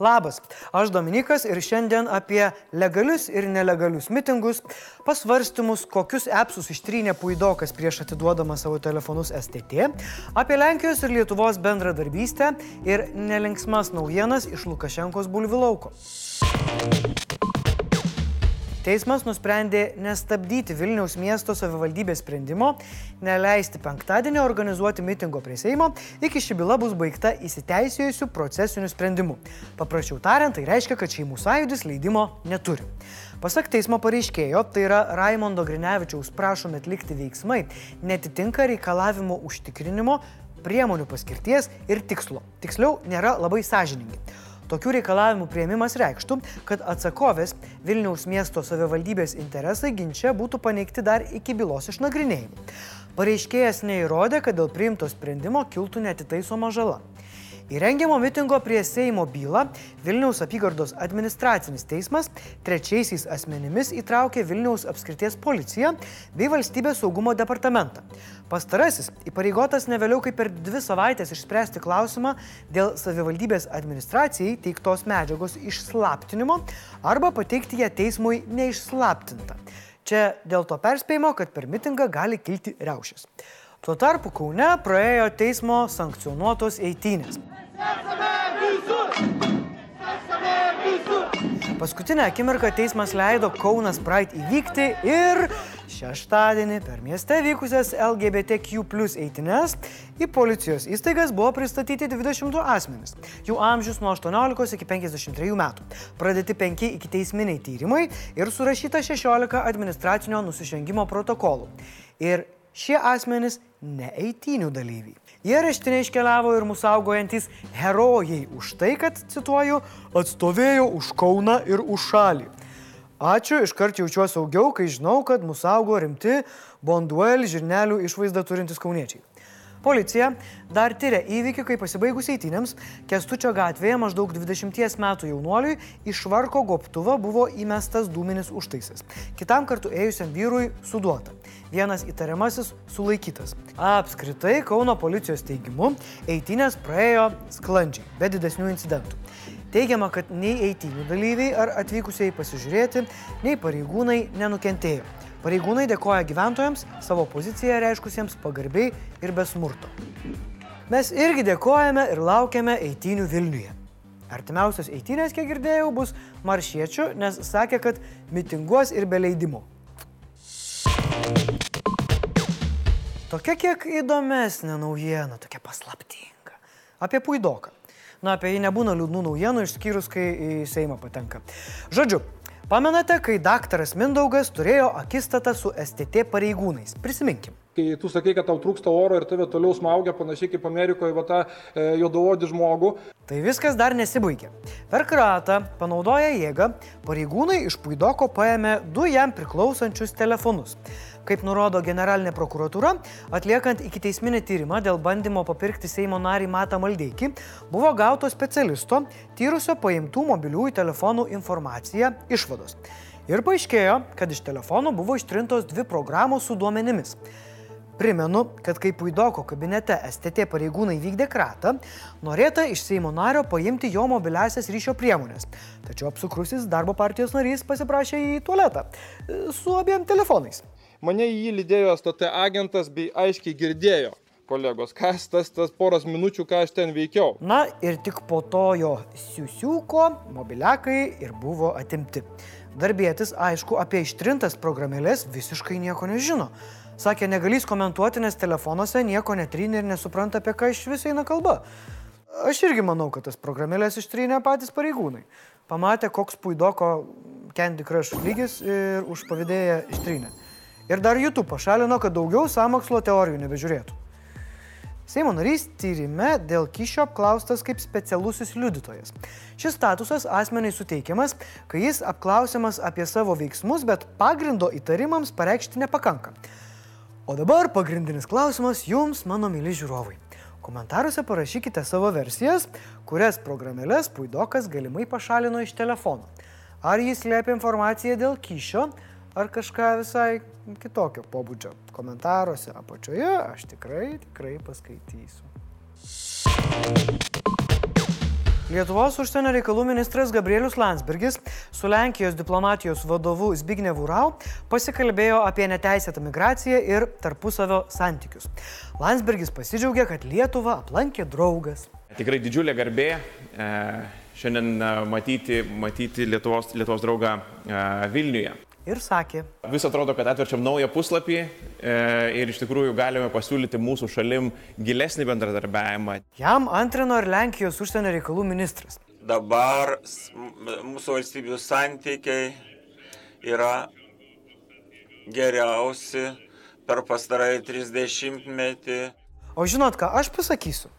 Labas, aš Dominikas ir šiandien apie legalius ir nelegalius mitingus, pasvarstymus, kokius appsus ištrynė Puidokas prieš atiduodamą savo telefonus STT, apie Lenkijos ir Lietuvos bendradarbystę ir nelinksmas naujienas iš Lukašenkos bulvilauko. Teismas nusprendė nestabdyti Vilniaus miesto savivaldybės sprendimo, neleisti penktadienį organizuoti mitingo prie Seimo, iki ši byla bus baigta įsiteisėjusių procesinių sprendimų. Paprasčiau tariant, tai reiškia, kad šeimų sąjūdis leidimo neturi. Pasak teismo pareiškėjo, tai yra Raimondo Grinevičiaus prašomi atlikti veiksmai, netitinka reikalavimo užtikrinimo, priemonių paskirties ir tikslo. Tiksliau, nėra labai sąžiningi. Tokių reikalavimų prieimimas reikštų, kad atsakovės Vilniaus miesto savivaldybės interesai ginčia būtų paneigti dar iki bylos išnagrinėjimo. Pareiškėjas neįrodė, kad dėl priimto sprendimo kiltų netitaisoma žala. Įrengiamo mitingo prie Seimo bylą Vilniaus apygardos administracinis teismas trečiaisiais asmenimis įtraukė Vilniaus apskrities policiją bei valstybės saugumo departamentą. Pastarasis įpareigotas ne vėliau kaip per dvi savaitės išspręsti klausimą dėl savivaldybės administracijai teiktos medžiagos išslaptinimo arba pateikti ją teismui neišslaptintą. Čia dėl to perspėjimo, kad per mitingą gali kilti riaušės. Tuo tarpu Kaune praėjo teismo sankcionuotos eitynės. Paskutinę akimirką teismas leido Kaunas Pride įvykti ir šeštadienį per mieste vykusias LGBTQ plus eitines į policijos įstaigas buvo pristatyti 22 asmenys. Jų amžius nuo 18 iki 53 metų. Pradėti 5 iki teisminiai tyrimai ir surašyta 16 administracinio nusižengimo protokolų. Ir šie asmenys ne eitinių dalyviai. Jie raštinė iškeliavo ir mūsų saugojantis herojai už tai, kad, cituoju, atstovėjo už Kauną ir už šalį. Ačiū, iškart jaučiuosi saugiau, kai žinau, kad mūsų saugo rimti Bonduel žirnelių išvaizdą turintys kauniečiai. Policija dar tyria įvykį, kai pasibaigus eitynėms Kestučio gatvėje maždaug 20 metų jaunuoliui iš švarko goptuvo buvo įmestas dūminis užtaisas. Kitam kartu ėjusiam vyrui suduota. Vienas įtariamasis sulaikytas. Apskritai, Kauno policijos teigimu, eitynės praėjo sklandžiai, be didesnių incidentų. Teigiama, kad nei eitynių dalyviai ar atvykusiai pasižiūrėti, nei pareigūnai nenukentėjo. Pareigūnai dėkoja gyventojams savo poziciją reiškusiems pagarbiai ir be smurto. Mes irgi dėkojame ir laukiame eitynių Vilniuje. Artimiausios eitynės, kiek girdėjau, bus maršiečių, nes sakė, kad mitinguos ir be leidimo. Tokia kiek įdomesnė naujiena, tokia paslaptinga. Apie puidoką. Na, apie jį nebūna liūdnų naujienų, išskyrus, kai į Seimą patenka. Žodžiu, Pamenate, kai daktaras Mindaugas turėjo akistatą su STT pareigūnais? Prisiminkim. Kai tu sakai, kad tau trūksta oro ir tave toliau smaugia, panašiai kaip Amerikoje, va tą e, juodavodį žmogų. Tai viskas dar nesibaigė. Per kratą, panaudoję jėgą, pareigūnai iš Puidoko paėmė du jam priklausančius telefonus. Kaip nurodo generalinė prokuratūra, atliekant iki teisminį tyrimą dėl bandymo papirkti Seimo narį Matą Maldeikį, buvo gauto specialisto, tyrusio paimtų mobiliųjų telefonų informaciją išvados. Ir paaiškėjo, kad iš telefonų buvo ištrintos dvi programos su duomenimis. Primenu, kad kai Puidoko kabinete STT pareigūnai vykdė kratą, norėta iš Seimo nario paimti jo mobiliasias ryšio priemonės. Tačiau apsukrusis darbo partijos narys pasiprašė į tualetą su abiem telefonais. Mane į jį lydėjo STT agentas bei aiškiai girdėjo kolegos, kas tas, tas poras minučių, ką aš ten veikiau. Na ir tik po to jo siusiuko mobiliakai ir buvo atimti. Darbėtis, aišku, apie ištrintas programėlės visiškai nieko nežino. Sakė, negalys komentuoti, nes telefonuose nieko netrynė ir nesupranta, apie ką iš visai eina kalba. Aš irgi manau, kad tas programėlės ištrynė patys pareigūnai. Pamatė, koks puidoko Candy Crush lygis ir už pavydėję ištrynė. Ir dar YouTube pašalino, kad daugiau samokslo teorijų nebežiūrėtų. Seimo narys tyrime dėl kyšio apklaustas kaip specialusis liudytojas. Šis statusas asmeniai suteikiamas, kai jis apklausiamas apie savo veiksmus, bet pagrindo įtarimams pareikšti nepakanka. O dabar pagrindinis klausimas jums, mano myli žiūrovai. Komentaruose parašykite savo versijas, kurias programėlės Puidokas galimai pašalino iš telefono. Ar jis slėpė informaciją dėl kyšio, ar kažką visai kitokio pobūdžio. Komentaruose apačioje aš tikrai, tikrai paskaitysiu. Lietuvos užsienio reikalų ministras Gabrielius Landsbergis su Lenkijos diplomatijos vadovu Zbignevu Rau pasikalbėjo apie neteisėtą migraciją ir tarpusavio santykius. Landsbergis pasidžiaugė, kad Lietuvą aplankė draugas. Tikrai didžiulė garbė e, šiandien e, matyti, matyti Lietuvos, Lietuvos draugą e, Vilniuje ir sakė. Vis atrodo, kad atverčiam naują puslapį e, ir iš tikrųjų galime pasiūlyti mūsų šalim gilesnį bendradarbiavimą. Jam antrino ir Lenkijos užsienio reikalų ministras. Dabar mūsų valstybių santykiai yra geriausi per pastarąjį 30 metį. O žinot ką, aš pasakysiu.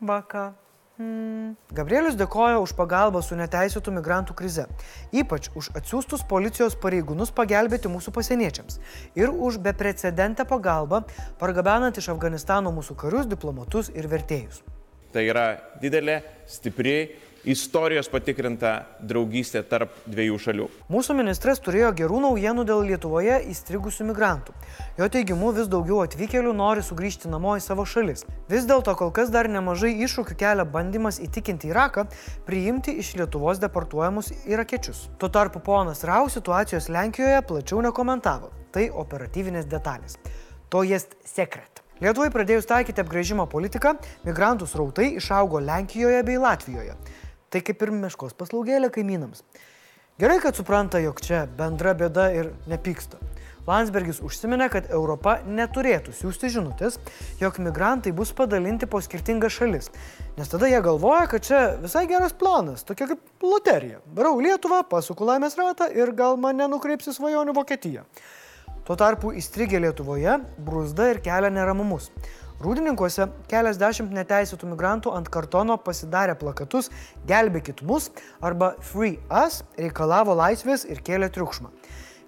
Baka. Hmm. Gabrielius dėkoja už pagalbą su neteisėtų migrantų krize, ypač už atsiųstus policijos pareigūnus pagelbėti mūsų pasieniečiams ir už beprecedentę pagalbą pargabenant iš Afganistano mūsų karius, diplomatus ir vertėjus. Tai yra didelė, stipri istorijos patikrinta draugystė tarp dviejų šalių. Mūsų ministras turėjo gerų naujienų dėl Lietuvoje įstrigusių migrantų. Jo teigimu vis daugiau atvykėlių nori sugrįžti namo į savo šalis. Vis dėlto kol kas dar nemažai iššūkių kelia bandymas įtikinti Iraką priimti iš Lietuvos deportuojamus irakiečius. Tuo tarpu ponas Rau situacijos Lenkijoje plačiau nekomentavo. Tai operatyvinės detalės. To jest sekret. Lietuvai pradėjus taikyti apgrėžimo politiką, migrantų srautai išaugo Lenkijoje bei Latvijoje. Tai kaip ir meškos paslaugėlė kaimynams. Gerai, kad supranta, jog čia bendra bėda ir nepyksta. Landsbergis užsiminė, kad Europa neturėtų siūsti žinutės, jog migrantai bus padalinti po skirtingas šalis. Nes tada jie galvoja, kad čia visai geras planas, tokia kaip loterija. Varau Lietuvą, pasuku laimės ratą ir gal mane nukreipsi svajonių Vokietiją. Tuo tarpu įstrigę Lietuvoje brūzda ir kelia neramumus. Rūdininkuose keliasdešimt neteisėtų migrantų ant kartono pasidarė plakatus Gelbėkit mus arba Free Us reikalavo laisvės ir kėlė triukšmą.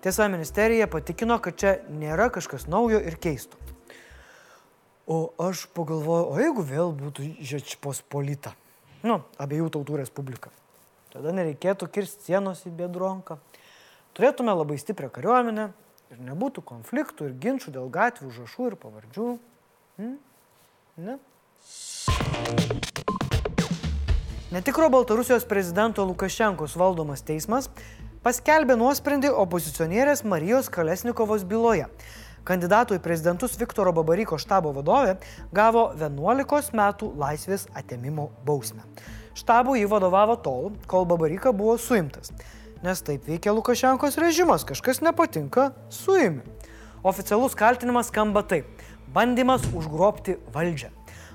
Tiesa, ministerija patikino, kad čia nėra kažkas naujo ir keisto. O aš pagalvoju, o jeigu vėl būtų Žečpospolita, nu, abiejų tautų respublika, tada nereikėtų kirsti sienos į Biedronką. Turėtume labai stiprią kariuomenę ir nebūtų konfliktų ir ginčių dėl gatvių, žašų ir pavardžių. Ne? Netikro Baltarusijos prezidento Lukašenkos valdomas teismas paskelbė nuosprendį opozicionierės Marijos Kalesnikovos byloje. Kandidatų į prezidentus Viktoro Babaryko štabo vadovė gavo 11 metų laisvės atėmimo bausmę. Štabu jį vadovavo tol, kol Babaryka buvo suimtas. Nes taip veikia Lukašenkos režimas, kažkas nepatinka, suimi. Oficialus kaltinimas skamba taip bandymas užgrobti valdžią.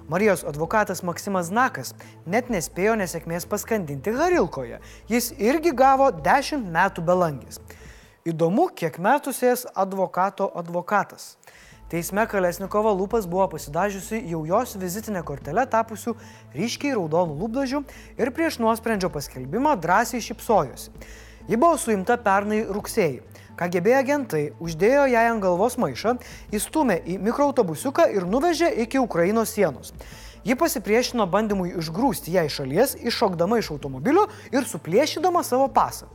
Marijos advokatas Maksimas Znakas net nespėjo nesėkmės paskandinti Harilkoje. Jis irgi gavo 10 metų belangis. Įdomu, kiek metų sės advokato advokatas. Teisme Kalesnikovo lūpas buvo pasidažiusi jau jos vizitinė kortelė tapusių ryškiai raudonų lūpdažių ir prieš nuosprendžio paskelbimą drąsiai šipsojosi. Ji buvo suimta pernai rugsėjai. KGB agentai uždėjo jai ant galvos maišą, įstumė į mikroautobusiuką ir nuvežė iki Ukrainos sienos. Ji pasipriešino bandymui išgrūsti ją iš šalies, iššokdama iš automobilio ir suplėšydama savo pasą.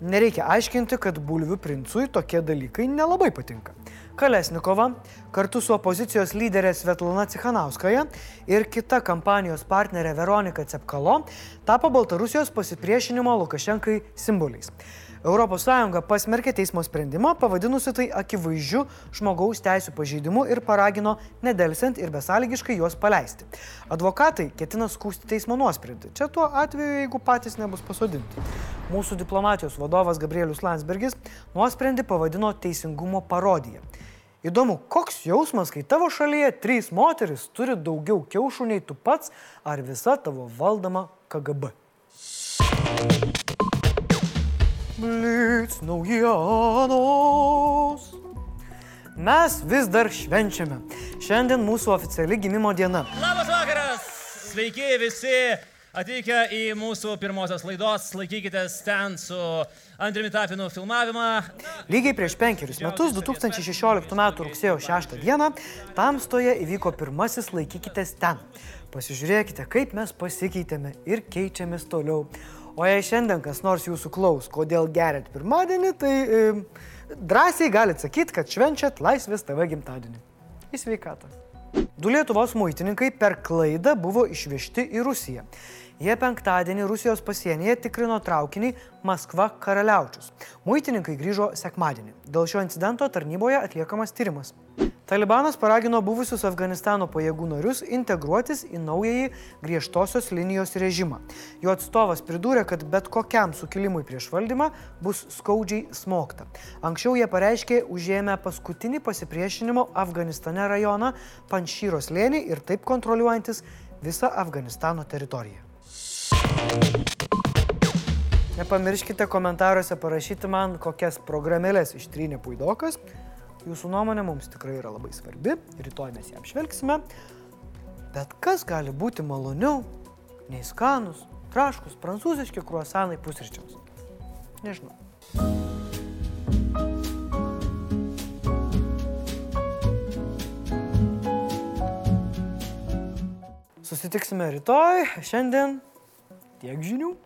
Nereikia aiškinti, kad bulvių princui tokie dalykai nelabai patinka. Kalesnikova kartu su opozicijos lyderė Svetlana Cichanauskaja ir kita kampanijos partnerė Veronika Cepkalo tapo Baltarusijos pasipriešinimo Lukašenkai simboliais. ES pasmerkė teismo sprendimą, pavadinusi tai akivaizdžiu žmogaus teisų pažeidimu ir paragino nedelsiant ir besąlygiškai juos paleisti. Advokatai ketina skūsti teismo nuosprendį. Čia tuo atveju, jeigu patys nebus pasodinti. Mūsų diplomatijos vadovas Gabrielius Landsbergis nuosprendį pavadino teisingumo parodiją. Įdomu, koks jausmas, kai tavo šalyje trys moteris turi daugiau kiaušų nei tu pats ar visa tavo valdoma KGB. Blitz naujienos. Mes vis dar švenčiame. Šiandien mūsų oficiali gimimo diena. Labas vakaras! Sveiki visi atvykę į mūsų pirmosios laidos. Laikykitės ten su Andriumi Tapinu filmavimą. Lygiai prieš penkerius metus, 2016 m. rugsėjo 6 d. Tamstoje įvyko pirmasis Laikykitės ten. Pasižiūrėkite, kaip mes pasikeitėme ir keičiamės toliau. O jei šiandien kas nors jūsų klaus, kodėl gerit pirmadienį, tai e, drąsiai galite sakyti, kad švenčiat Laisvės TV gimtadienį. Į sveikatą. Du Lietuvos muitininkai per klaidą buvo išvežti į Rusiją. Jie penktadienį Rusijos pasienyje tikrino traukinį Maskva karaliaučius. Muitininkai grįžo sekmadienį. Dėl šio incidento tarnyboje atliekamas tyrimas. Talibanas paragino buvusius Afganistano pajėgų narius integruotis į naująjį griežtosios linijos režimą. Jo atstovas pridūrė, kad bet kokiam sukilimui prieš valdymą bus skaudžiai smogta. Anksčiau jie pareiškė užėmę paskutinį pasipriešinimo Afganistane rajoną Panšyros lėnį ir taip kontroliuojantis visą Afganistano teritoriją. Nepamirškite komentaruose parašyti man, kokias programėlės ištrynė puidokas. Jūsų nuomonė mums tikrai yra labai svarbi, rytoj mes ją apžvelgsime. Bet kas gali būti maloniau nei skanus, traškus, prancūziški kruosanai pusryčiams? Nežinau. Susitiksime rytoj, šiandien tiek žinių.